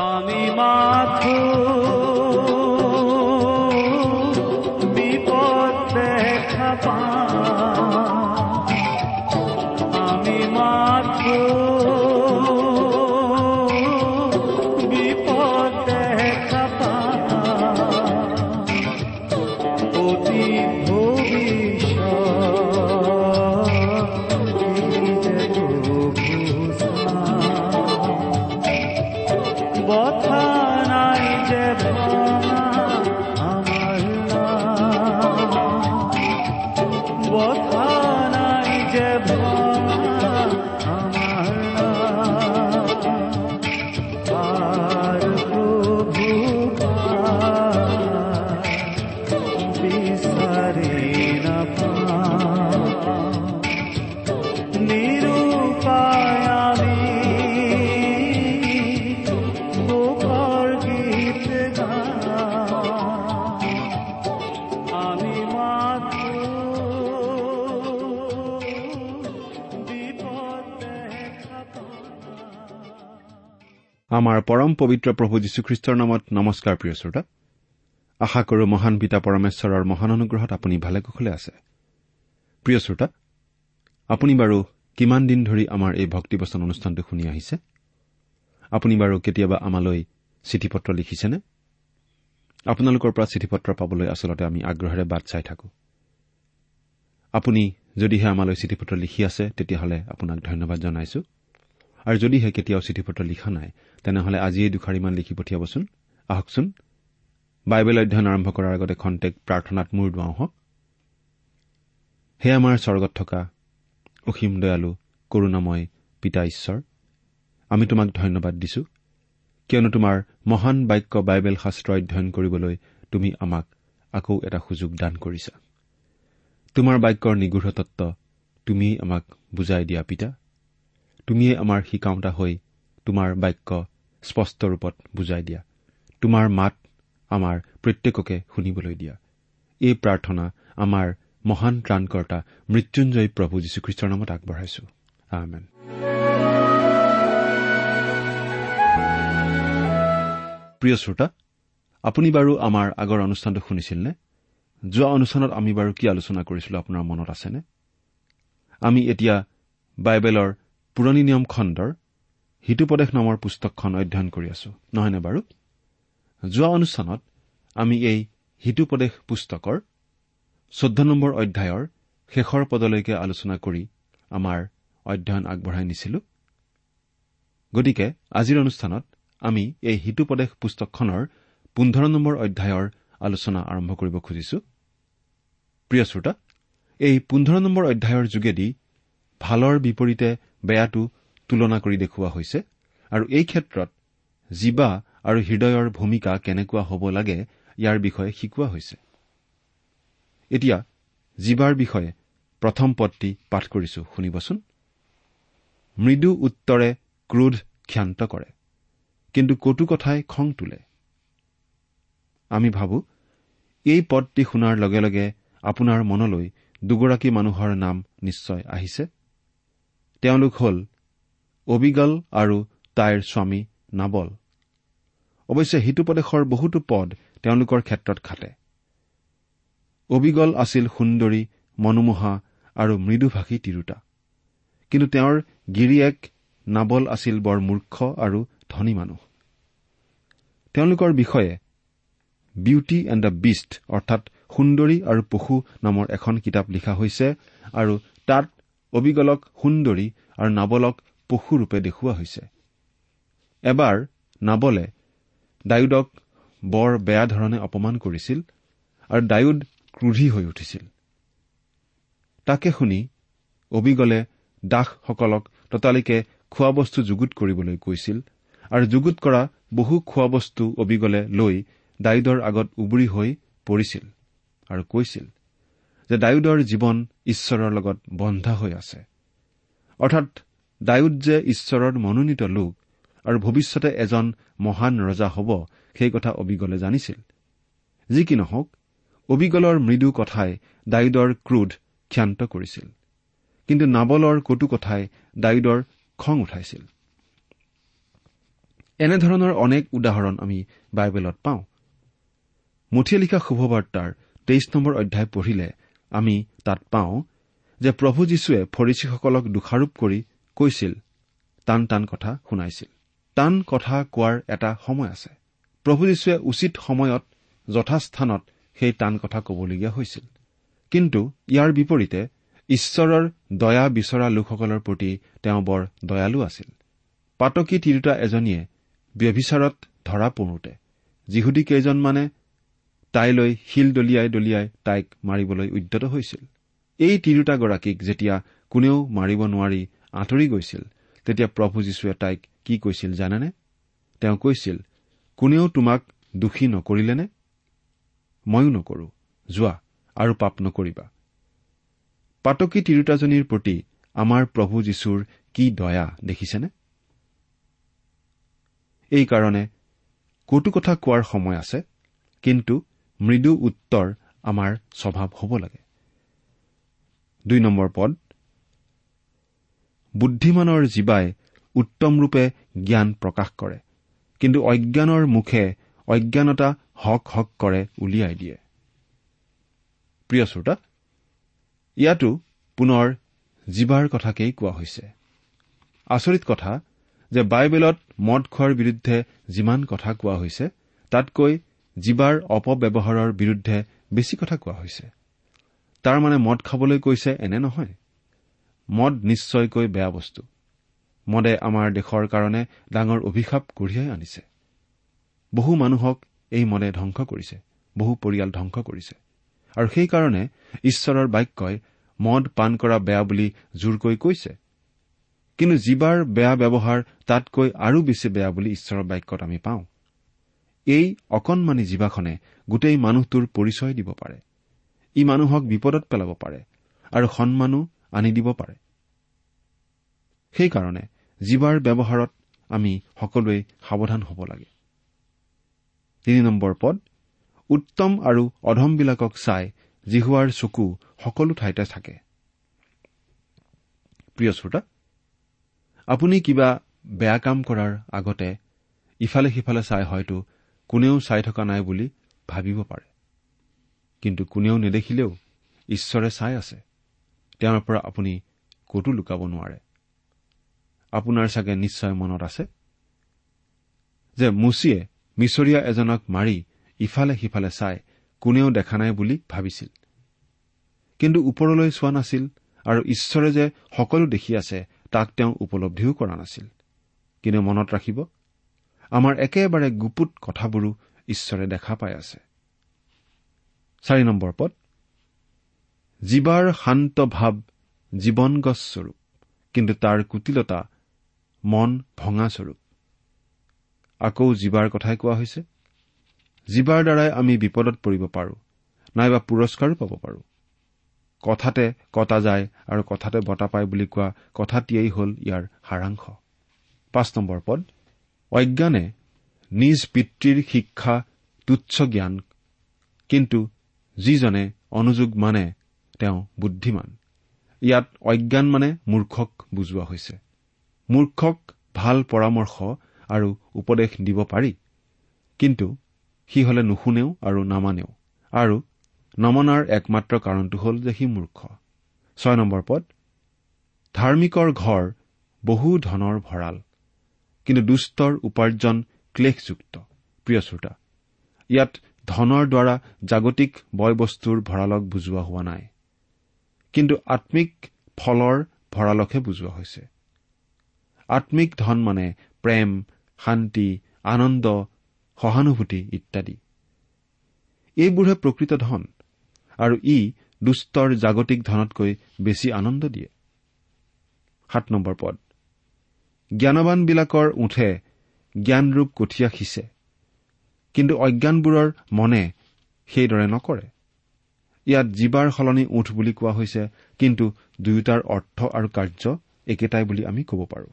আমি মাথো বথা নাই যে ভঙা আমার বথা নাই যে ভঙা আমাৰ পৰম পবিত্ৰ প্ৰভু যীশুখ্ৰীষ্টৰ নামত নমস্কাৰ প্ৰিয় শ্ৰোতা। আশা কৰো মহান পিতা পৰমেশ্বৰৰ মহান অনুগ্ৰহত আপুনি ভালে কুশলে আছে। প্ৰিয় শ্ৰোতা আপুনি বাৰু কিমান দিন ধৰি আমাৰ এই ভক্তিবচন অনুষ্ঠানটো শুনি আহিছে? আপুনি বাৰু কেতিয়াবা আমালৈ চিঠি পত্ৰ লিখিছেনে? আপোনালোকৰ পৰা চিঠি পত্ৰ পাবলৈ আচলতে আমি আগ্ৰহেৰে বাট চাই থাকো। আপুনি যদিহে আমালৈ চিঠি পত্ৰ লিখি আছে তেতিয়াহ'লে আপোনাক ধন্যবাদ জনাইছো। আৰু যদিহে কেতিয়াও চিঠি পত্ৰ লিখা নাই তেনেহলে আজিয়েই দুখাৰিমান লিখি পঠিয়াবচোন। আহকচোন। বাইবেল অধ্যয়ন আৰম্ভ কৰাৰ আগতে খন্তেক প্ৰাৰ্থনাত মূৰ দুৱাওঁ হওক। হে আমাৰ স্বৰ্গত থকা অসীম দয়ালু কৰুণাময় পিতা ঈশ্বৰ আমি তোমাক ধন্যবাদ দিছো কিয়নো তোমাৰ মহান বাক্য বাইবেল শাস্ত্ৰ অধ্যয়ন কৰিবলৈ তুমি আমাক আকৌ এটা সুযোগ দান কৰিছা। তোমাৰ বাক্যৰ নিগূঢ় তত্ব তুমিয়েই আমাক বুজাই দিয়া পিতা। তুমিয়েই আমাৰ শিকাওঁতা হৈ তোমাৰ বাক্য স্পষ্ট ৰূপত বুজাই দিয়া। তোমাৰ মাত আমাৰ প্ৰত্যেককে শুনিবলৈ দিয়া। এই প্ৰাৰ্থনা আমাৰ মহান ত্ৰাণকৰ্তা মৃত্যুঞ্জয় প্ৰভু যীশুখ্ৰীষ্টৰ নামত আগবঢ়াইছো। প্ৰিয় শ্ৰোতা আপুনি বাৰু আমাৰ আগৰ অনুষ্ঠানটো শুনিছিল নে যোৱা অনুষ্ঠানত আমি বাৰু কি আলোচনা কৰিছিলো আপোনাৰ মনত আছেনে? আমি এতিয়া বাইবেলৰ পুৰণি নিয়ম খণ্ডৰ হিতুপদেশ নামৰ পুস্তকখন অধ্যয়ন কৰি আছো। নহয়নে বাৰু? যোৱা অনুষ্ঠানত আমি এই হিতুপদেশ পুস্তকৰ চৈধ্য নম্বৰ অধ্যায়ৰ শেষৰ পদলৈকে আলোচনা কৰি আমাৰ অধ্যয়ন আগবঢ়াই নিছিলো। গতিকে আজিৰ অনুষ্ঠানত আমি এই হিতুপদেশ পুস্তকখনৰ পোন্ধৰ নম্বৰ অধ্যায়ৰ আলোচনা আৰম্ভ কৰিব খুজিছো। প্ৰিয় শ্ৰোতা এই পোন্ধৰ নম্বৰ অধ্যায়ৰ যোগেদি ভালৰ বিপৰীতে বেয়াটো তুলনা কৰি দেখুওৱা হৈছে আৰু এই ক্ষেত্ৰত জীৱা আৰু হৃদয়ৰ ভূমিকা কেনেকুৱা হ'ব লাগে ইয়াৰ বিষয়ে শিকোৱা হৈছে। এতিয়া জীৱাৰ বিষয়ে প্ৰথম পদটি পাঠ কৰিছো শুনিবচোন। মৃদু উত্তৰে ক্ৰোধ ক্ষান্ত কৰে কিন্তু কটু কথাই খং তোলে। আমি ভাবো এই পদটি শুনাৰ লগে লগে আপোনাৰ মনলৈ দুগৰাকী মানুহৰ নাম নিশ্চয় আহিছে। তেওঁলোক হ'ল অবিগল আৰু তাইৰ স্বামী নাবল। অৱশ্যে হিতুপদেশৰ বহুতো পদ তেওঁলোকৰ ক্ষেত্ৰত খাটে। অবিগল আছিল সুন্দৰী মনোমোহা আৰু মৃদুভাষী তিৰোতা। কিন্তু তেওঁৰ গিৰিয়েক নাবল আছিল বৰ মূৰ্খ আৰু ধনী মানুহ। তেওঁলোকৰ বিষয়ে বিউটি এণ্ড দ্য বিষ্ট অৰ্থাৎ সুন্দৰী আৰু পশু নামৰ এখন কিতাপ লিখা হৈছে আৰু তাত অবিগলক সুন্দৰী আৰু নাবলক পশুৰূপে দেখুওৱা হৈছে। এবাৰ নাবলে ডায়ুদক বৰ বেয়া ধৰণে অপমান কৰিছিল আৰু ডায়ুদ ক্ৰোধী হৈ উঠিছিল। তাকে শুনি অবিগলে দাসসকলক ততালিকে খোৱা বস্তু যুগুত কৰিবলৈ কৈছিল আৰু যুগুত কৰা বহু খোৱা বস্তু অবিগলে লৈ ডায়ুদৰ আগত উবুৰি হৈ পৰিছিল আৰু কৈছিল যে ডায়ুদৰ জীৱন ঈশ্বৰৰ লগত বন্ধা হৈ আছে। অৰ্থাৎ ডায়ুদ যে ঈশ্বৰৰ মনোনীত লোক আৰু ভৱিষ্যতে এজন মহান ৰজা হ'ব সেই কথা অবিগলে জানিছিল। যি কি নহওক অবিগলৰ মৃদু কথাই ডায়ুদৰ ক্ৰোধ ক্ষান্ত কৰিছিল। কিন্তু নাবলৰ কটু কথাই ডায়ুদৰ খং উঠাইছিল। এনেধৰণৰ অনেক উদাহৰণ আমি বাইবেলত পাওঁ। মুঠিয়ে লিখা শুভবাৰ্তাৰ তেইছ নম্বৰ অধ্যায় পঢ়িলে আমি তাত পাওঁ যে প্ৰভু যীশুৱে ফৰিচীসকলক দোষাৰোপ কৰি কৈছিল। টান টান কথা শুনাইছিল। টান কথা কোৱাৰ এটা সময় আছে। প্ৰভু যীশুৱে উচিত সময়ত যথাস্থানত সেই টান কথা কবলগীয়া হৈছিল। কিন্তু ইয়াৰ বিপৰীতে ঈশ্বৰৰ দয়া বিচৰা লোকসকলৰ প্ৰতি তেওঁ বৰ দয়ালু আছিল। পাতকী তিৰোতা এজনীয়ে ব্যভিচাৰত ধৰা পৰোতে যিহুদী কেইজনমানে তাইলৈ শিল দলিয়াই দলিয়াই তাইক মাৰিবলৈ উদ্যত হৈছিল। এই তিৰোতাগৰাকীক যেতিয়া কোনেও মাৰিব নোৱাৰি আঁতৰি গৈছিল তেতিয়া প্ৰভু যীশুৱে তাইক কি কৈছিল জানেনে? তেওঁ কৈছিল কোনেও তোমাক দোষী নকৰিলেনে? ময়ো নকৰো যোৱা আৰু পাপ নকৰিবা। পাতকী তিৰোতাজনীৰ প্ৰতি আমাৰ প্ৰভু যীশুৰ কি দয়া দেখিছেনে? এইকাৰণে কটু কথা কোৱাৰ সময় আছে কিন্তু মৃদু উত্তৰ আমাৰ স্বভাৱ হ'ব লাগে। দুই নম্বৰ পদ বুদ্ধিমানৰ জীৱাই উত্তমৰূপে জ্ঞান প্ৰকাশ কৰে কিন্তু অজ্ঞানৰ মুখে অজ্ঞানতা হক হক কৰে উলিয়াই দিয়ে। প্ৰিয় শ্ৰোতা ইয়াতো পুনৰ জীৱাৰ কথাকেই কোৱা হৈছে। আচৰিত কথা যে বাইবেলত মদ খোৱাৰ বিৰুদ্ধে যিমান কথা কোৱা হৈছে তাতকৈ জীৱাৰ অপব্যৱহাৰৰ বিৰুদ্ধে বেছি কথা কোৱা হৈছে। তাৰ মানে মদ খাবলৈ কৈছে এনে নহয়। মদ নিশ্চয়কৈ বেয়া বস্তু। মদে আমাৰ দেশৰ কাৰণে ডাঙৰ অভিশাপ কঢ়িয়াই আনিছে। বহু মানুহক এই মদে ধ্বংস কৰিছে। বহু পৰিয়াল ধ্বংস কৰিছে। আৰু সেইকাৰণে ঈশ্বৰৰ বাক্যই মদ পান কৰা বেয়া বুলি জোৰকৈ কৈছে। কিন্তু জীৱাৰ বেয়া ব্যৱহাৰ তাতকৈ আৰু বেছি বেয়া বুলি ঈশ্বৰৰ বাক্যত আমি পাওঁ। এই অকণমানি জীৱাখনে গোটেই মানুহটোৰ পৰিচয় দিব পাৰে। ই মানুহক বিপদত পেলাব পাৰে আৰু সন্মানো আনি দিব পাৰে। সেইকাৰণে জীৱাৰ ব্যৱহাৰত আমি সকলোৱে সাৱধান হ'ব লাগে। তিনি নম্বৰ পদ উত্তম আৰু অধমবিলাকক চাই জিহুৱাৰ চকু সকলো ঠাইতে থাকে। প্ৰিয় শ্ৰোতা আপুনি কিবা বেয়া কাম কৰাৰ আগতে ইফালে সিফালে চাই হয়তো কোনেও চাই থকা নাই বুলি ভাবিব পাৰে। কিন্তু কোনেও নেদেখিলেও ঈশ্বৰে চাই আছে। তেওঁৰ পৰা আপুনি কতো লুকাব নোৱাৰে। আপোনাৰ চাগে নিশ্চয় মনত আছে? যে মুচিয়ে মিছৰীয়া এজনক মাৰি ইফালে সিফালে চাই কোনেও দেখা নাই বুলি ভাবিছিল। কিন্তু ওপৰলৈ চোৱা নাছিল আৰু ঈশ্বৰে যে সকলো দেখি আছে তাক তেওঁ উপলব্ধিও কৰা নাছিল। কিন্তু মনত ৰাখিব আমাৰ একেবাৰে গুপুত কথাবোৰো ঈশ্বৰে দেখা পাই আছে। পদ জীৱাৰ শান্ত ভাৱ জীৱন গছস্বৰূপ কিন্তু তাৰ কুটিলতা মন ভঙাস্বৰূপ আকৌ জীৱাৰ কথাই কোৱা হৈছে জীৱাৰ দ্বাৰাই আমি বিপদত পৰিব পাৰোঁ নাইবা পুৰস্কাৰো পাব পাৰোঁ। কথাতে কটা যায় আৰু কথাতে বঁটা পায় বুলি কোৱা কথাটিয়েই হ'ল ইয়াৰ সাৰাংশ। পাঁচ নম্বৰ পদ অজ্ঞানে নিজ পিতৃৰ শিক্ষা তুচ্ছ জ্ঞান কিন্তু যিজনে অনুযোগ মানে তেওঁ বুদ্ধিমান। ইয়াত অজ্ঞান মানে মূৰ্খক বুজোৱা হৈছে। মূৰ্খক ভাল পৰামৰ্শ আৰু উপদেশ দিব পাৰি কিন্তু সি হলে নুশুনেও আৰু নামানেও। আৰু নমনাৰ একমাত্ৰ কাৰণটো হ'ল যে সি মূৰ্খ। ছয় নম্বৰ পদ ধাৰ্মিকৰ ঘৰ বহু ধনৰ ভঁৰাল। কিন্তু দুষ্টৰ উপাৰ্জন ক্লেশযুক্ত। প্ৰিয় শ্ৰোতা ইয়াত ধনৰ দ্বাৰা জাগতিক বয় বস্তুৰ ভঁৰালক বুজোৱা হোৱা নাই। কিন্তু আম্মিক ফলৰ ভঁৰালকহে বুজোৱা হৈছে। আম্মিক ধন মানে প্ৰেম শান্তি আনন্দ সহানুভূতি ইত্যাদি। এইবোৰহে প্ৰকৃত ধন আৰু ই দুষ্টৰ জাগতিক ধনতকৈ বেছি আনন্দ দিয়ে। সাত নম্বৰ পদ। জ্ঞানবানবিলাকৰ উঠে জ্ঞানৰূপ কঠীয়া সিঁচে। কিন্তু অজ্ঞানবোৰৰ মনে সেইদৰে নকৰে। ইয়াত জীৱাৰ সলনি উঠ বুলি কোৱা হৈছে কিন্তু দুয়োটাৰ অৰ্থ আৰু কাৰ্য একেটাই বুলি আমি ক'ব পাৰোঁ।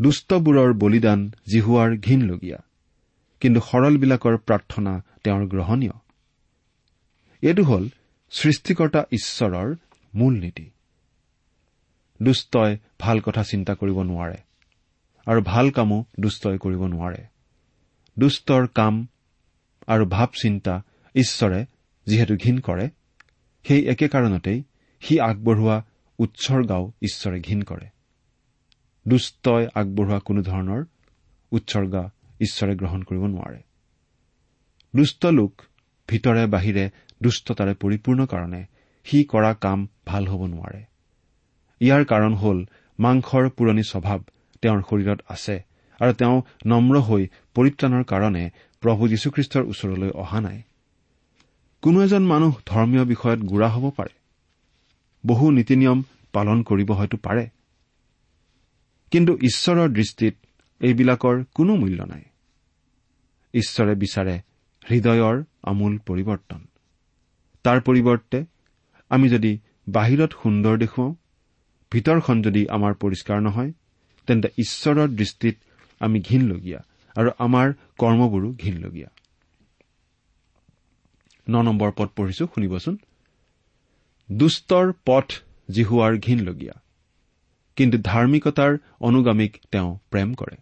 দুষ্টবোৰৰ বলিদান জিহুৱাৰ ঘীনলগীয়া কিন্তু সৰলবিলাকৰ প্ৰাৰ্থনা তেওঁৰ গ্ৰহণীয়। এইটো হ'ল সৃষ্টিকৰ্তা ঈশ্বৰৰ মূল নীতি দুষ্টই ভাল কথা চিন্তা কৰিব নোৱাৰে আৰু ভাল কামো দুষ্টই কৰিব নোৱাৰে। দুষ্টৰ কাম আৰু ভাৱ চিন্তা ঈশ্বৰে যিহেতু ঘীন কৰে সেই একে কাৰণতেই সি আগবঢ়োৱা উৎসৰ্গাও ঈশ্বৰে ঘীন কৰে। দুষ্টই আগবঢ়োৱা কোনো ধৰণৰ উৎসৰ্গা ঈশ্বৰে গ্ৰহণ কৰিব নোৱাৰে। দুষ্ট লোক ভিতৰে বাহিৰে দুষ্টতাৰে পৰিপূৰ্ণ কাৰণে সি কৰা কাম ভাল হ'ব নোৱাৰে। ইয়াৰ কাৰণ হ'ল মাংসৰ পুৰণি স্বভাৱ তেওঁৰ শৰীৰত আছে আৰু তেওঁ নম্ৰ হৈ পৰিত্ৰাণৰ কাৰণে প্ৰভু যীশুখ্ৰীষ্টৰ ওচৰলৈ অহা নাই। কোনো এজন মানুহ ধৰ্মীয় বিষয়ত গুড়া হ'ব পাৰে। বহু নীতি নিয়ম পালন কৰিব হয়তো পাৰে। কিন্তু ঈশ্বৰৰ দৃষ্টিত এইবিলাকৰ কোনো মূল্য নাই। ঈশ্বৰে বিচাৰে হৃদয়ৰ আমূল পৰিৱৰ্তন। তাৰ পৰিৱৰ্তে আমি যদি বাহিৰত সুন্দৰ দেখুৱাওঁ ভিতৰখন যদি আমাৰ পৰিষ্কাৰ নহয় তেন্তে ঈশ্বৰৰ দৃষ্টিত আমি ঘীনলগীয়া আৰু আমাৰ কৰ্মবোৰো ঘীনলগীয়া। ন নম্বৰ পদ পঢ়িছো শুনিবচোন। দুষ্টৰ পথ জিহুৱাৰ ঘীনলগীয়া কিন্তু ধাৰ্মিকতাৰ অনুগামীক তেওঁ প্ৰেম কৰে।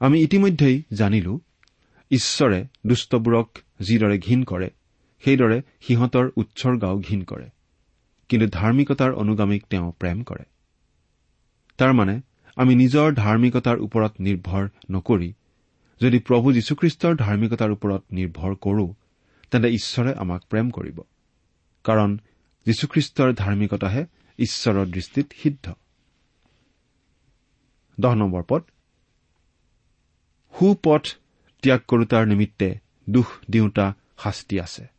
আমি ইতিমধ্যেই জানিলো ঈশ্বৰে দুষ্টবোৰক যিদৰে ঘীন কৰে সেইদৰে সিহঁতৰ উৎসৰ্গাও ঘীন কৰে। কিন্তু ধাৰ্মিকতাৰ অনুগামীক তেওঁ প্ৰেম কৰে। তাৰমানে আমি নিজৰ ধাৰ্মিকতাৰ ওপৰত নিৰ্ভৰ নকৰি যদি প্ৰভু যীশুখ্ৰীষ্টৰ ধাৰ্মিকতাৰ ওপৰত নিৰ্ভৰ কৰো তেন্তে ঈশ্বৰে আমাক প্ৰেম কৰিব। কাৰণ যীশুখ্ৰীষ্টৰ ধাৰ্মিকতাহে ঈশ্বৰৰ দৃষ্টিত সিদ্ধ। সুপথ ত্যাগ কৰোতাৰ নিমিত্তে দুখ দিওঁতা শাস্তি আছে।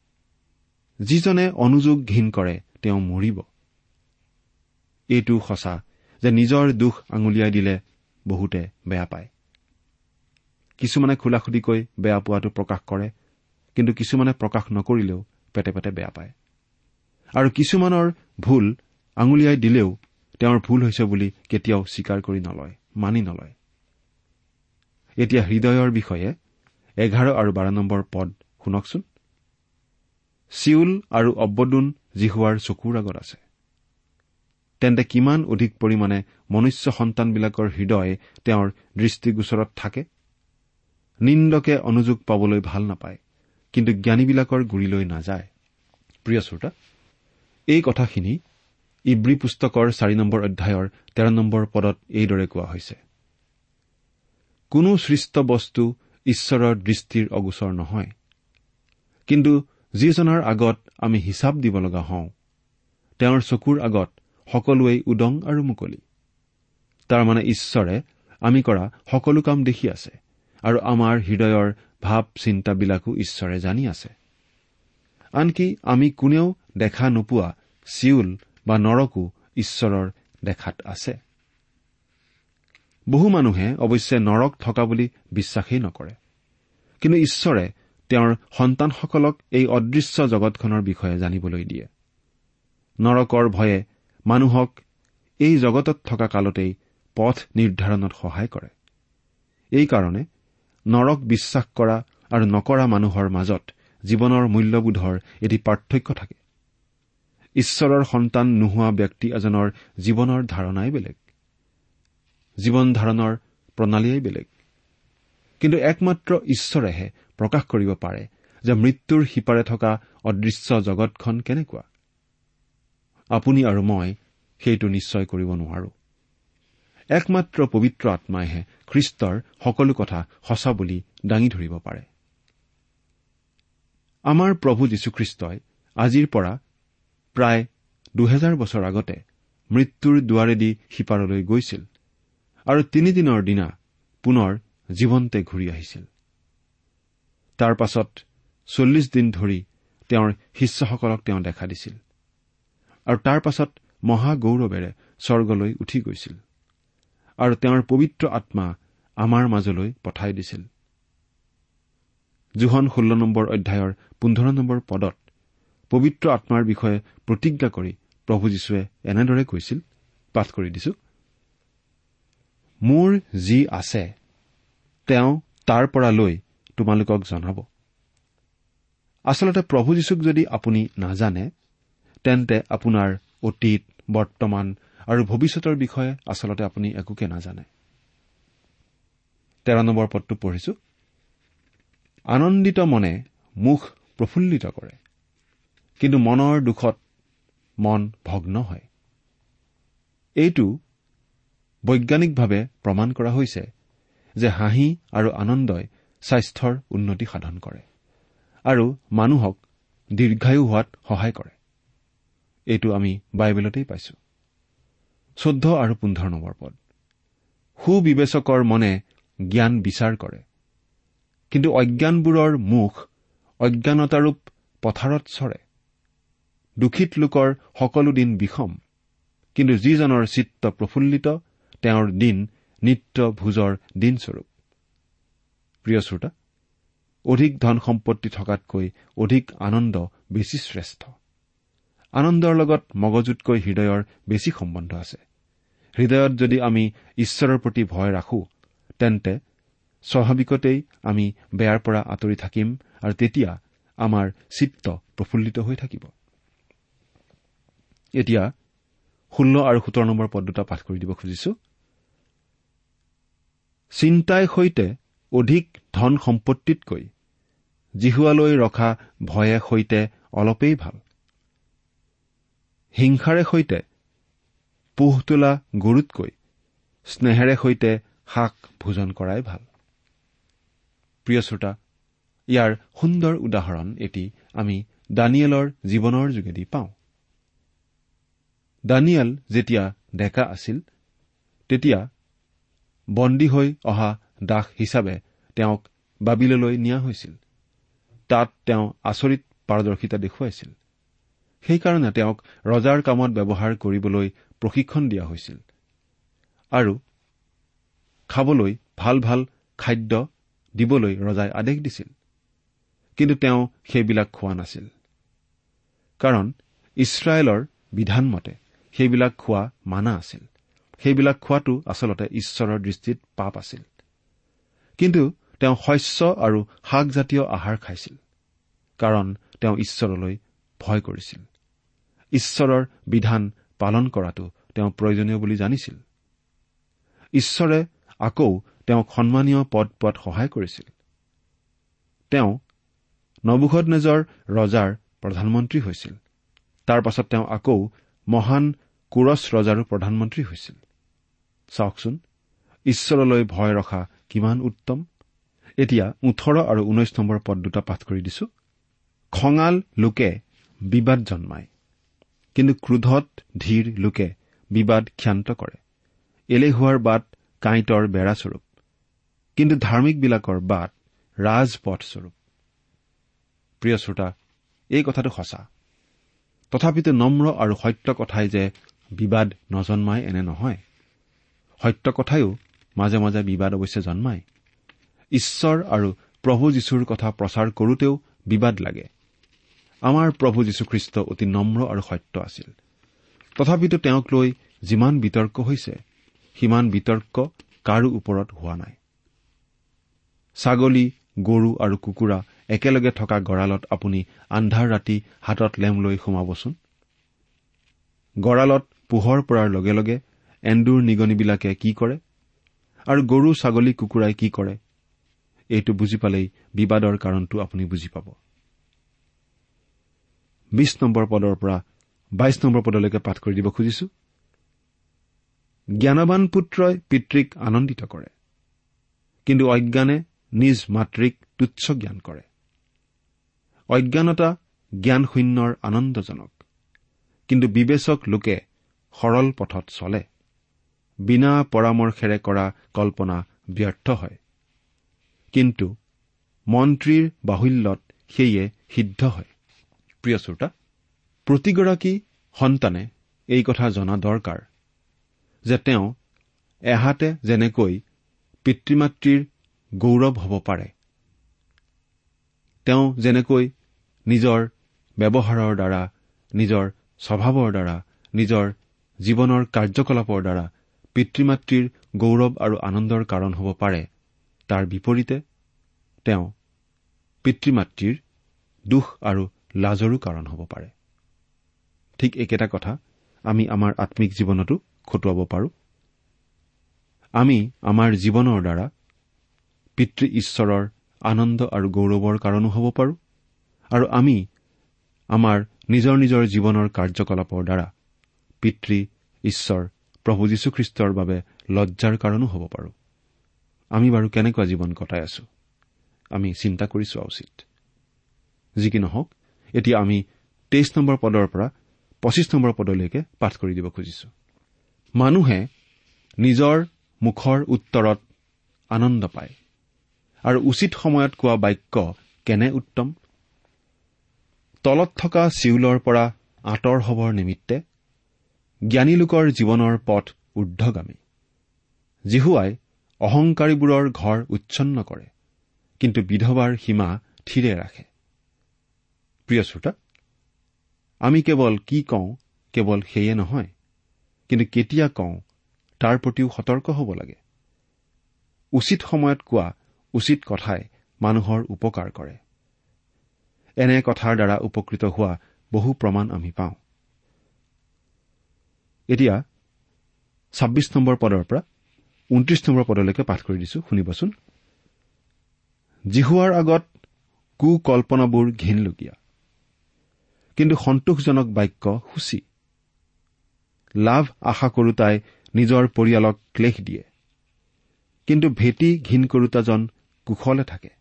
যিজনে অনুযোগ ঘীন কৰে তেওঁ মৰিব। এইটো সঁচা যে নিজৰ দুখ আঙুলিয়াই দিলে বহুতে বেয়া পায়। কিছুমানে খোলা খুলিকৈ বেয়া পোৱাটো প্ৰকাশ কৰে কিন্তু কিছুমানে প্ৰকাশ নকৰিলেও পেটে পেটে বেয়া পায়। আৰু কিছুমানৰ ভুল আঙুলিয়াই দিলেও তেওঁৰ ভুল হৈছে বুলি কেতিয়াও স্বীকাৰ কৰি নলয় মানি নলয়। এতিয়া হৃদয়ৰ বিষয়ে এঘাৰ আৰু বাৰ নম্বৰ পদ শুনকচোন। চিউল আৰু অব্বদোন জিহুৱাৰ চকুৰ আগত আছে। তেন্তে কিমান অধিক পৰিমাণে মনুষ্য সন্তানবিলাকৰ হৃদয় তেওঁৰ দৃষ্টিগোচৰত থাকে? নিন্দকে অনুযোগ পাবলৈ ভাল নাপায় কিন্তু জ্ঞানীবিলাকৰ গুৰিলৈ নাযায়। প্ৰিয় শ্ৰোতা এই কথাখিনি ইব্ৰী পুস্তকৰ চাৰি নম্বৰ অধ্যায়ৰ তেৰ নম্বৰ পদত এইদৰে কোৱা হৈছে। কোনো সৃষ্ট বস্তু ঈশ্বৰৰ দৃষ্টিৰ অগোচৰ নহয় কিন্তু যিজনাৰ আগত আমি হিচাপ দিব লগা হওঁ তেওঁৰ চকুৰ আগত সকলোৱেই উদং আৰু মুকলি। তাৰমানে ঈশ্বৰে আমি কৰা সকলো কাম দেখি আছে আৰু আমাৰ হৃদয়ৰ ভাৱ চিন্তাবিলাকো ঈশ্বৰে জানি আছে। আনকি আমি কোনেও দেখা নোপোৱা চিউল বা নৰকো ঈশ্বৰৰ দেখাত আছে। বহু মানুহে অৱশ্যে নৰক থকা বুলি বিশ্বাসেই নকৰে। কিন্তু ঈশ্বৰে তেওঁৰ সন্তানসকলক এই অদৃশ্য জগতখনৰ বিষয়ে জানিবলৈ দিয়ে। নৰকৰ ভয়ে মানুহক এই জগতত থকা কালতেই পথ নিৰ্ধাৰণত সহায় কৰে। এইকাৰণে নৰক বিশ্বাস কৰা আৰু নকৰা মানুহৰ মাজত জীৱনৰ মূল্যবোধৰ এটি পাৰ্থক্য থাকে। ঈশ্বৰৰ সন্তান নোহোৱা ব্যক্তি এজনৰ জীৱনৰ ধাৰণাই বেলেগ। জীৱন ধাৰণৰ প্ৰণালীয়েই বেলেগ। কিন্তু একমাত্ৰ ঈশ্বৰেহে প্ৰকাশ কৰিব পাৰে যে মৃত্যুৰ সিপাৰে থকা অদৃশ্য জগতখন কেনেকুৱা? আপুনি আৰু মই সেইটো নিশ্চয় কৰিব নোৱাৰো। একমাত্ৰ পবিত্ৰ আত্মাইহে খ্ৰীষ্টৰ সকলো কথা সঁচা বুলি দাঙি ধৰিব পাৰে। আমাৰ প্ৰভু যীশুখ্ৰীষ্টই আজিৰ পৰা প্ৰায় দুহেজাৰ বছৰ আগতে মৃত্যুৰ দুৱাৰেদি সিপাৰলৈ গৈছিল আৰু তিনিদিনৰ দিনা পুনৰ জীৱন্তে ঘূৰি আহিছিল। তাৰ পাছত চল্লিছ দিন ধৰি তেওঁৰ শিষ্যসকলক তেওঁ দেখা দিছিল। আৰু তাৰ পাছত মহাগৌৰৱেৰে স্বৰ্গলৈ উঠি গৈছিল। আৰু তেওঁৰ পবিত্ৰ আত্মা আমাৰ মাজলৈ পঠাই দিছিল। জোহন ষোল্ল নম্বৰ অধ্যায়ৰ পোন্ধৰ নম্বৰ পদত পবিত্ৰ আত্মাৰ বিষয়ে প্ৰতিজ্ঞা কৰি প্ৰভু যীশুৱে এনেদৰে কৈছিল পাঠ কৰি দিছো। মোৰ যি আছে তেওঁ তাৰ পৰা লৈ তোমালোকক জনাব। আচলতে প্ৰভু যীশুক যদি আপুনি নাজানে তেন্তে আপোনাৰ অতীত বৰ্তমান আৰু ভৱিষ্যতৰ বিষয়ে আচলতে আপুনি একোকে নাজানে। তেৰ নম্বৰ পদটো পঢ়িছো। আনন্দিত মনে মুখ প্ৰফুল্লিত কৰে কিন্তু মনৰ দুখত মন ভগ্ন হয়। এইটো বৈজ্ঞানিকভাৱে প্ৰমাণ কৰা হৈছে যে হাঁহি আৰু আনন্দই স্বাস্থ্যৰ উন্নতি সাধন কৰে আৰু মানুহক দীৰ্ঘায়ু হোৱাত সহায় কৰে। এইটো আমি বাইবেলতেই পাইছো। চৈধ্য আৰু পোন্ধৰ নম্বৰ পদ। সুবিবেচকৰ মনে জ্ঞান বিচাৰ কৰে। কিন্তু অজ্ঞানবোৰৰ মুখ অজ্ঞানতাৰূপ পথাৰত চৰে। দূষিত লোকৰ সকলো দিন বিষম। কিন্তু যিজনৰ চিত্ত প্ৰফুল্লিত তেওঁৰ দিন নিত্য ভোজৰ দিনস্বৰূপ। প্ৰিয় শ্ৰোতা অধিক ধন সম্পত্তি থকাতকৈ অধিক আনন্দ বেছি শ্ৰেষ্ঠ। আনন্দৰ লগত মগজুতকৈ হৃদয়ৰ বেছি সম্বন্ধ আছে। হৃদয়ত যদি আমি ঈশ্বৰৰ প্ৰতি ভয় ৰাখো তেন্তে স্বাভাৱিকতেই আমি বেয়াৰ পৰা আঁতৰি থাকিম আৰু তেতিয়া আমাৰ চিত্ত প্ৰফুল্লিত হৈ থাকিব। এতিয়া ষোল্ল আৰু সোতৰ নম্বৰ পদ দুটা পাঠ কৰি দিব খুজিছো। চিন্তাই সৈতে অধিক ধন সম্পত্তিতকৈ জিহুৱালৈ ৰখা ভয়ে সৈতে অলপেই ভাল। হিংসাৰে সৈতে পোহ তোলা গৰুতকৈ স্নেহেৰে সৈতে শাক ভোজন কৰাই ভাল। প্ৰিয় শ্ৰোতা ইয়াৰ সুন্দৰ উদাহৰণ এটি আমি দানিয়েলৰ জীৱনৰ যোগেদি পাওঁ। দানিয়েল যেতিয়া ডেকা আছিল তেতিয়া বন্দী হৈ অহা দাস হিচাপে তেওঁক বাবিললৈ নিয়া হৈছিল। তাত তেওঁ আচৰিত পাৰদৰ্শিতা দেখুৱাইছিল। সেইকাৰণে তেওঁক ৰজাৰ কামত ব্যৱহাৰ কৰিবলৈ প্ৰশিক্ষণ দিয়া হৈছিল আৰু খাবলৈ ভাল ভাল খাদ্য দিবলৈ ৰজাই আদেশ দিছিল। কিন্তু তেওঁ সেইবিলাক খোৱা নাছিল। কাৰণ ইছৰাইলৰ বিধানমতে সেইবিলাক খোৱা মানা আছিল। সেইবিলাক খোৱাটো আচলতে ঈশ্বৰৰ দৃষ্টিত পাপ আছিল। কিন্তু তেওঁ শস্য আৰু শাকজাতীয় আহাৰ খাইছিল কাৰণ তেওঁ ঈশ্বৰলৈ ভয় কৰিছিল। ঈশ্বৰৰ বিধান পালন কৰাটো তেওঁ প্ৰয়োজনীয় বুলি জানিছিল। ঈশ্বৰে আকৌ তেওঁক সন্মানীয় পদ পোৱাত সহায় কৰিছিল। তেওঁ নবুখত নেজৰ ৰজাৰ প্ৰধানমন্ত্ৰী হৈছিল। তাৰ পাছত তেওঁ আকৌ মহান কোৰছ ৰজাৰো প্ৰধানমন্ত্ৰী হৈছিল। চাওকচোন ঈশ্বৰলৈ ভয় ৰখা কিমান উত্তম। এতিয়া ওঠৰ আৰু ঊনৈশ নম্বৰ পদ দুটা পাঠ কৰি দিছো। খঙাল লোকে বিবাদ জন্মায় কিন্তু ক্ৰোধত ধীৰ লোকে বিবাদ ক্ষান্ত কৰে। এলেহুৱাৰ বাট কাঁইটৰ বেৰাস্বৰূপ কিন্তু ধাৰ্মিকবিলাকৰ বাট ৰাজপথস্বৰূপ প্ৰিয় শ্ৰোতা এই কথাটো সঁচা। তথাপিতো নম্ৰ আৰু সত্য কথাই যে বিবাদ নজন্মাই এনে নহয়। সত্য কথাইও মাজে মাজে বিবাদ অৱশ্যে জন্মায়। ঈশ্বৰ আৰু প্ৰভু যীশুৰ কথা প্ৰচাৰ কৰোতেও বিবাদ লাগে। আমাৰ প্ৰভু যীশুখ্ৰীষ্ট অতি নম্ৰ আৰু সত্য আছিল। তথাপিতো তেওঁক লৈ যিমান বিতৰ্ক হৈছে সিমান বিতৰ্ক কাৰো ওপৰত হোৱা নাই। ছাগলী গৰু আৰু কুকুৰা একেলগে থকা গঁড়ালত আপুনি আন্ধাৰ ৰাতি হাতত লেম লৈ সোমাবচোন। গঁড়ালত পোহৰ পৰাৰ লগে লগে এন্দুৰ নিগনিবিলাকে কি কৰে? আৰু গৰু ছাগলী কুকুৰাই কি কৰে? এইটো বুজি পালেই বিবাদৰ কাৰণটো আপুনি বুজি পাব। বিশ নম্বৰ পদৰ পৰা বাইশ নম্বৰ পদলৈকে পাঠ কৰি দিব খুজিছো। জ্ঞানবান পুত্ৰই পিতৃক আনন্দিত কৰে কিন্তু অজ্ঞানে নিজ মাতৃক তুচ্ছ জ্ঞান কৰে। অজ্ঞানতা জ্ঞানশূন্যৰ আনন্দজনক কিন্তু বিবেচক লোকে সৰল পথত চলে। বিনা পৰামৰ্শেৰে কৰা কল্পনা ব্যৰ্থ হয়। কিন্তু মন্ত্ৰীৰ বাহুল্যত সেয়ে সিদ্ধ হয়। প্ৰিয় শ্ৰোতা প্ৰতিগৰাকী সন্তানে এই কথা জনা দৰকাৰ যে তেওঁ এহাতে যেনেকৈ পিতৃ মাতৃৰ গৌৰৱ হ'ব পাৰে তেওঁ যেনেকৈ নিজৰ ব্যৱহাৰৰ দ্বাৰা নিজৰ স্বভাৱৰ দ্বাৰা নিজৰ জীৱনৰ কাৰ্যকলাপৰ দ্বাৰা পিতৃ মাতৃৰ গৌৰৱ আৰু আনন্দৰ কাৰণ হ'ব পাৰে। তাৰ বিপৰীতে তেওঁ পিতৃ মাতৃৰ দুখ আৰু লাজৰো কাৰণ হ'ব পাৰে। ঠিক একেটা কথা আমি আমাৰ আম্মিক জীৱনতো খটুৱাব পাৰোঁ। আমি আমাৰ জীৱনৰ দ্বাৰা পিতৃ ঈশ্বৰৰ আনন্দ আৰু গৌৰৱৰ কাৰণো হ'ব পাৰোঁ। আৰু আমি আমাৰ নিজৰ নিজৰ জীৱনৰ কাৰ্যকলাপৰ দ্বাৰা পিতৃ ঈশ্বৰ প্ৰভু যীশুখ্ৰীষ্টৰ বাবে লজ্জাৰ কাৰণো হ'ব পাৰোঁ। আমি বাৰু কেনেকুৱা জীৱন কটাই আছো? আমি চিন্তা কৰি চোৱা উচিত। যি কি নহওক এতিয়া আমি তেইছ নম্বৰ পদৰ পৰা পঁচিছ নম্বৰ পদলৈকে পাঠ কৰি দিব খুজিছো। মানুহে নিজৰ মুখৰ উত্তৰত আনন্দ পায়। আৰু উচিত সময়ত কোৱা বাক্য কেনে উত্তম? তলত থকা চিউলৰ পৰা আঁতৰ হবৰ নিমিত্তে জ্ঞানী লোকৰ জীৱনৰ পথ ঊৰ্ধগামী জিহুৱাই অহংকাৰীবোৰৰ ঘৰ উচ্ছন্ন কৰে কিন্তু বিধৱাৰ সীমা থিৰে ৰাখে। প্ৰিয় শ্ৰোতা আমি কেৱল কি কওঁ কেৱল সেয়ে নহয় কিন্তু কেতিয়া কওঁ তাৰ প্ৰতিও সতৰ্ক হ'ব লাগে। উচিত সময়ত কোৱা উচিত কথাই মানুহৰ উপকাৰ কৰে। এনে কথাৰ দ্বাৰা উপকৃত হোৱা বহু প্ৰমাণ আমি পাওঁ। এতিয়া ছাব্বিছ নম্বৰ পদৰ পৰা ঊনত্ৰিশ নম্বৰ পদলৈকে পাঠ কৰি দিছো শুনিবচোন। জিহুৱাৰ আগত কুকল্পনাবোৰ ঘীনলগীয়া কিন্তু সন্তোষজনক বাক্য সূচী। লাভ আশা কৰোতাই নিজৰ পৰিয়ালক ক্লেশ দিয়ে কিন্তু ভেটি ঘীন কৰোতাজন কুশলে থাকে।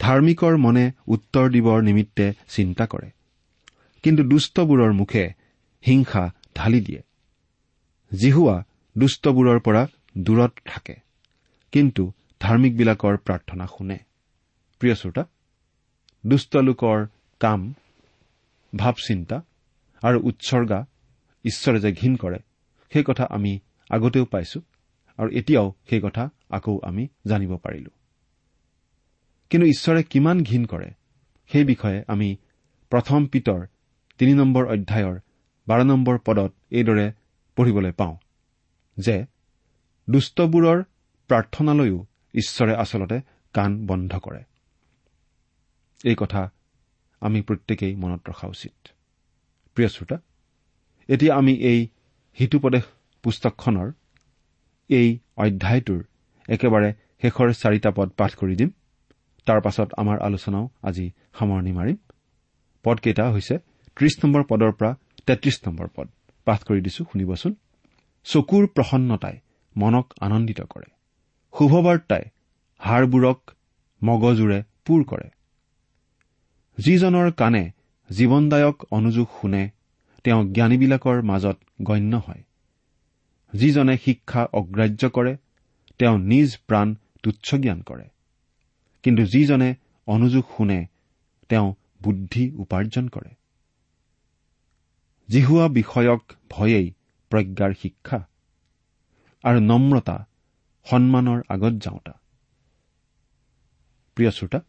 ধাৰ্মিকৰ মনে উত্তৰ দিবৰ নিমিত্তে চিন্তা কৰে কিন্তু দুষ্টবোৰৰ মুখে হিংসা ঢালি দিয়ে জিহুৱা দুষ্টবোৰৰ পৰা দূৰত থাকে কিন্তু ধাৰ্মিকবিলাকৰ প্ৰাৰ্থনা শুনে। প্ৰিয় শ্ৰোতা দুষ্ট লোকৰ কাম ভাৱ চিন্তা আৰু উৎসৰ্গা ঈশ্বৰে যে ঘীন কৰে সেই কথা আমি আগতেও পাইছো আৰু এতিয়াও সেই কথা আকৌ আমি জানিব পাৰিলো। কিন্তু ঈশ্বৰে কিমান ঘীন কৰে সেই বিষয়ে আমি প্ৰথম পিতৰ তিনি নম্বৰ অধ্যায়ৰ বাৰ নম্বৰ পদত এইদৰে পঢ়িবলৈ পাওঁ যে দুষ্টবোৰৰ প্ৰাৰ্থনালৈও ঈশ্বৰে আচলতে কাণ বন্ধ কৰে। এই কথা আমি প্ৰত্যেকেই মনত ৰখা উচিত। প্ৰিয় শ্ৰোতা এতিয়া আমি এই হিতুপদেশ পুস্তকখনৰ এই অধ্যায়টোৰ একেবাৰে শেষৰ চাৰিটা পদ পাঠ কৰি দিম। তাৰ পাছত আমাৰ আলোচনাও আজি সামৰণি মাৰিম। পদকেইটা হৈছে ত্ৰিশ নম্বৰ পদৰ পৰা তেত্ৰিশ নম্বৰ পদ। পাঠ কৰি দিছো শুনিবচোন। চকুৰ প্ৰসন্নতাই মনক আনন্দিত কৰে। শুভবাৰ্তাই হাড়বোৰক মগজুৰে পূৰ কৰে। যিজনৰ কাণে জীৱনদায়ক অনুযোগ শুনে তেওঁ জ্ঞানীবিলাকৰ মাজত গণ্য হয়। যিজনে শিক্ষা অগ্ৰাহ্য কৰে তেওঁ নিজ প্ৰাণ তুচ্ছ জ্ঞান কৰে। কিন্তু যিজনে অনুযোগ শুনে তেওঁ বুদ্ধি উপাৰ্জন কৰে। জিহুৱা বিষয়ক ভয়েই প্ৰজ্ঞাৰ শিক্ষা আৰু নম্ৰতা সন্মানৰ আগত যাওঁতা। প্ৰিয় শ্ৰোতা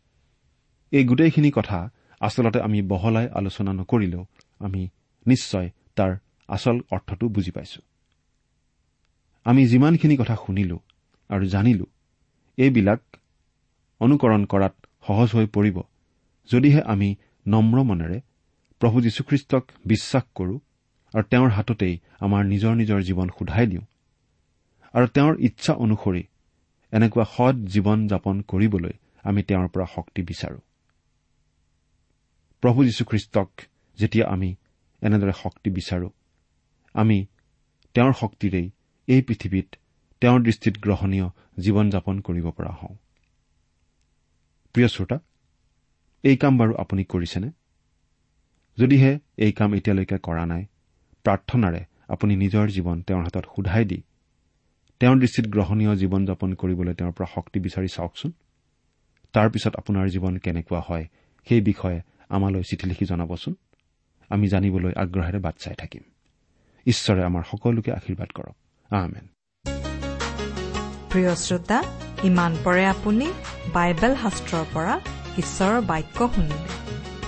এই গোটেইখিনি কথা আচলতে আমি বহলাই আলোচনা নকৰিলেও আমি নিশ্চয় তাৰ আচল অৰ্থটো বুজি পাইছো। আমি যিমানখিনি কথা শুনিলো আৰু জানিলো এইবিলাক অনুকৰণ কৰাত সহজ হৈ পৰিব যদিহে আমি নম্ৰ মনেৰে প্ৰভু যীশুখ্ৰীষ্টক বিশ্বাস কৰো আৰু তেওঁৰ হাততেই আমাৰ নিজৰ নিজৰ জীৱন সোধাই দিওঁ। আৰু তেওঁৰ ইচ্ছা অনুসৰি এনেকুৱা সৎ জীৱন যাপন কৰিবলৈ আমি তেওঁৰ পৰা শক্তি বিচাৰো। প্ৰভু যীশুখ্ৰীষ্টক যেতিয়া আমি এনেদৰে শক্তি বিচাৰো আমি তেওঁৰ শক্তিৰেই এই পৃথিৱীত তেওঁৰ দৃষ্টিত গ্ৰহণীয় জীৱন যাপন কৰিব পৰা হওঁ। প্ৰিয় শ্ৰোতা এই কাম বাৰু আপুনি কৰিছেনে? যদিহে এই কাম এতিয়ালৈকে কৰা নাই প্ৰাৰ্থনাৰে আপুনি নিজৰ জীৱন তেওঁৰ হাতত সোধাই দি তেওঁৰ দৃষ্টিত গ্ৰহণীয় জীৱন যাপন কৰিবলৈ তেওঁৰ পৰা শক্তি বিচাৰি চাওকচোন। তাৰ পিছত আপোনাৰ জীৱন কেনেকুৱা হয় সেই বিষয়ে আমালৈ চিঠি লিখি জনাবচোন। আমি জানিবলৈ আগ্ৰহেৰে বাট চাই থাকিম। ঈশ্বৰে আমাৰ সকলোকে আশীৰ্বাদ কৰক। প্ৰিয় শ্ৰোতা ইমান পৰে আপুনি বাইবেল শাস্ত্ৰৰ পৰা ঈশ্বৰৰ বাক্য শুনিলে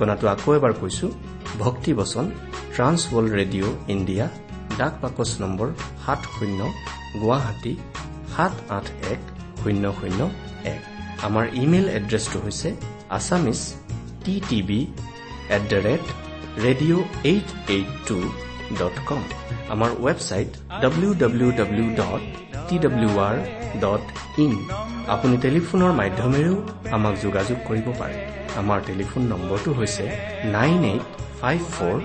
ঠিকনাটো আকৌ এবাৰ কৈছো ভক্তি বচন ট্ৰান্স ৱৰ্ল্ড ৰেডিঅ' ইণ্ডিয়া ডাক বাকচ নম্বৰ সাত শূন্য গুৱাহাটী সাত আঠ এক শূন্য শূন্য এক। আমাৰ ইমেইল এড্ৰেছটো হৈছে Assamese T TV at the rate radio' eight eight two dot com. আমাৰ website W W W dot T W R dot in আপুনি টেলিফোনৰ মাধ্যমেৰেও আমাক যোগাযোগ কৰিব পাৰে। আমাৰ টেলিফোন নম্বৰটো হৈছে nine eight five four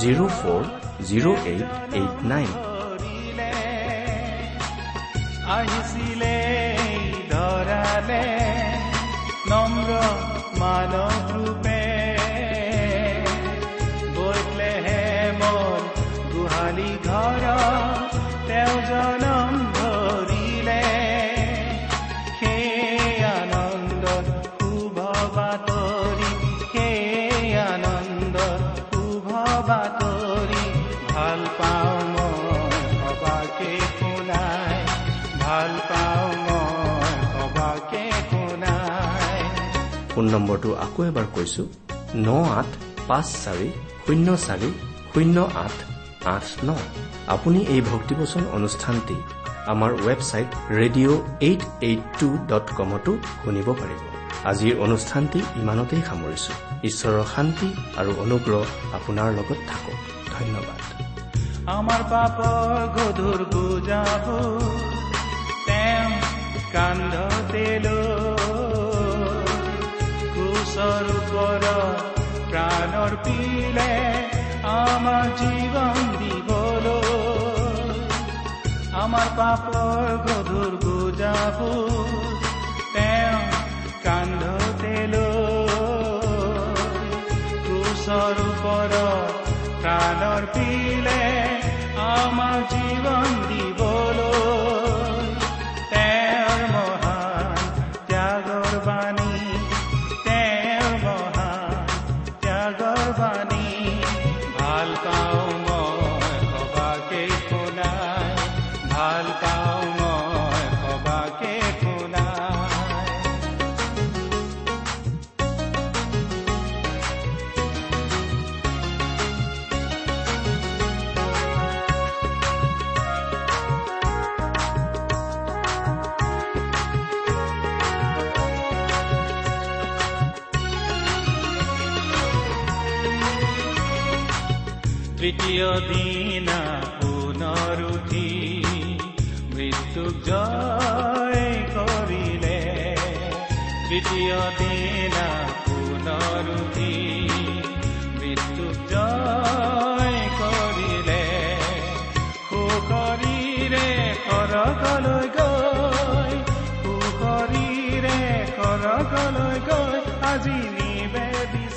zero' four zero' eight eight nine. আহিছিলে ধৰালে নম্ৰ মানৱ ৰূপে নম্বৰটো আকৌ এবাৰ কৈছো ন আঠ পাঁচ চাৰি শূন্য চাৰি শূন্য আঠ আঠ ন। আপুনি এই ভক্তিবচন অনুষ্ঠানটি আমাৰ website radio' eight eight two dot কমতো শুনিব পাৰিব। আজিৰ অনুষ্ঠানটি ইমানতেই সামৰিছো। ঈশ্বৰৰ শান্তি আৰু অনুগ্ৰহ আপোনাৰ লগত থাকক। ধন্যবাদ। আমাৰ পাপৰ গধুৰ বুজাব তেওঁ ওপৰত প্ৰাণৰ পিলে আমাৰ জীৱন দিবলৈ আমাৰ পাপৰ গধুৰ বুজাব তেওঁ কান্ধতে ক্ৰুচৰ ওপৰত প্ৰাণৰ পিলে আমাৰ জীৱন দিবলৈ তৃতীয় দিনা পুনৰ উঠি মৃত্যুক জয় কৰিলে তৃতীয় দিনা পুনৰ উঠি মৃত্যুক জয় কৰিলে সুশৰীৰে কৰকলৈ গৈ সুশৰীৰে কৰকলৈ গৈ আজি নিবেদিছে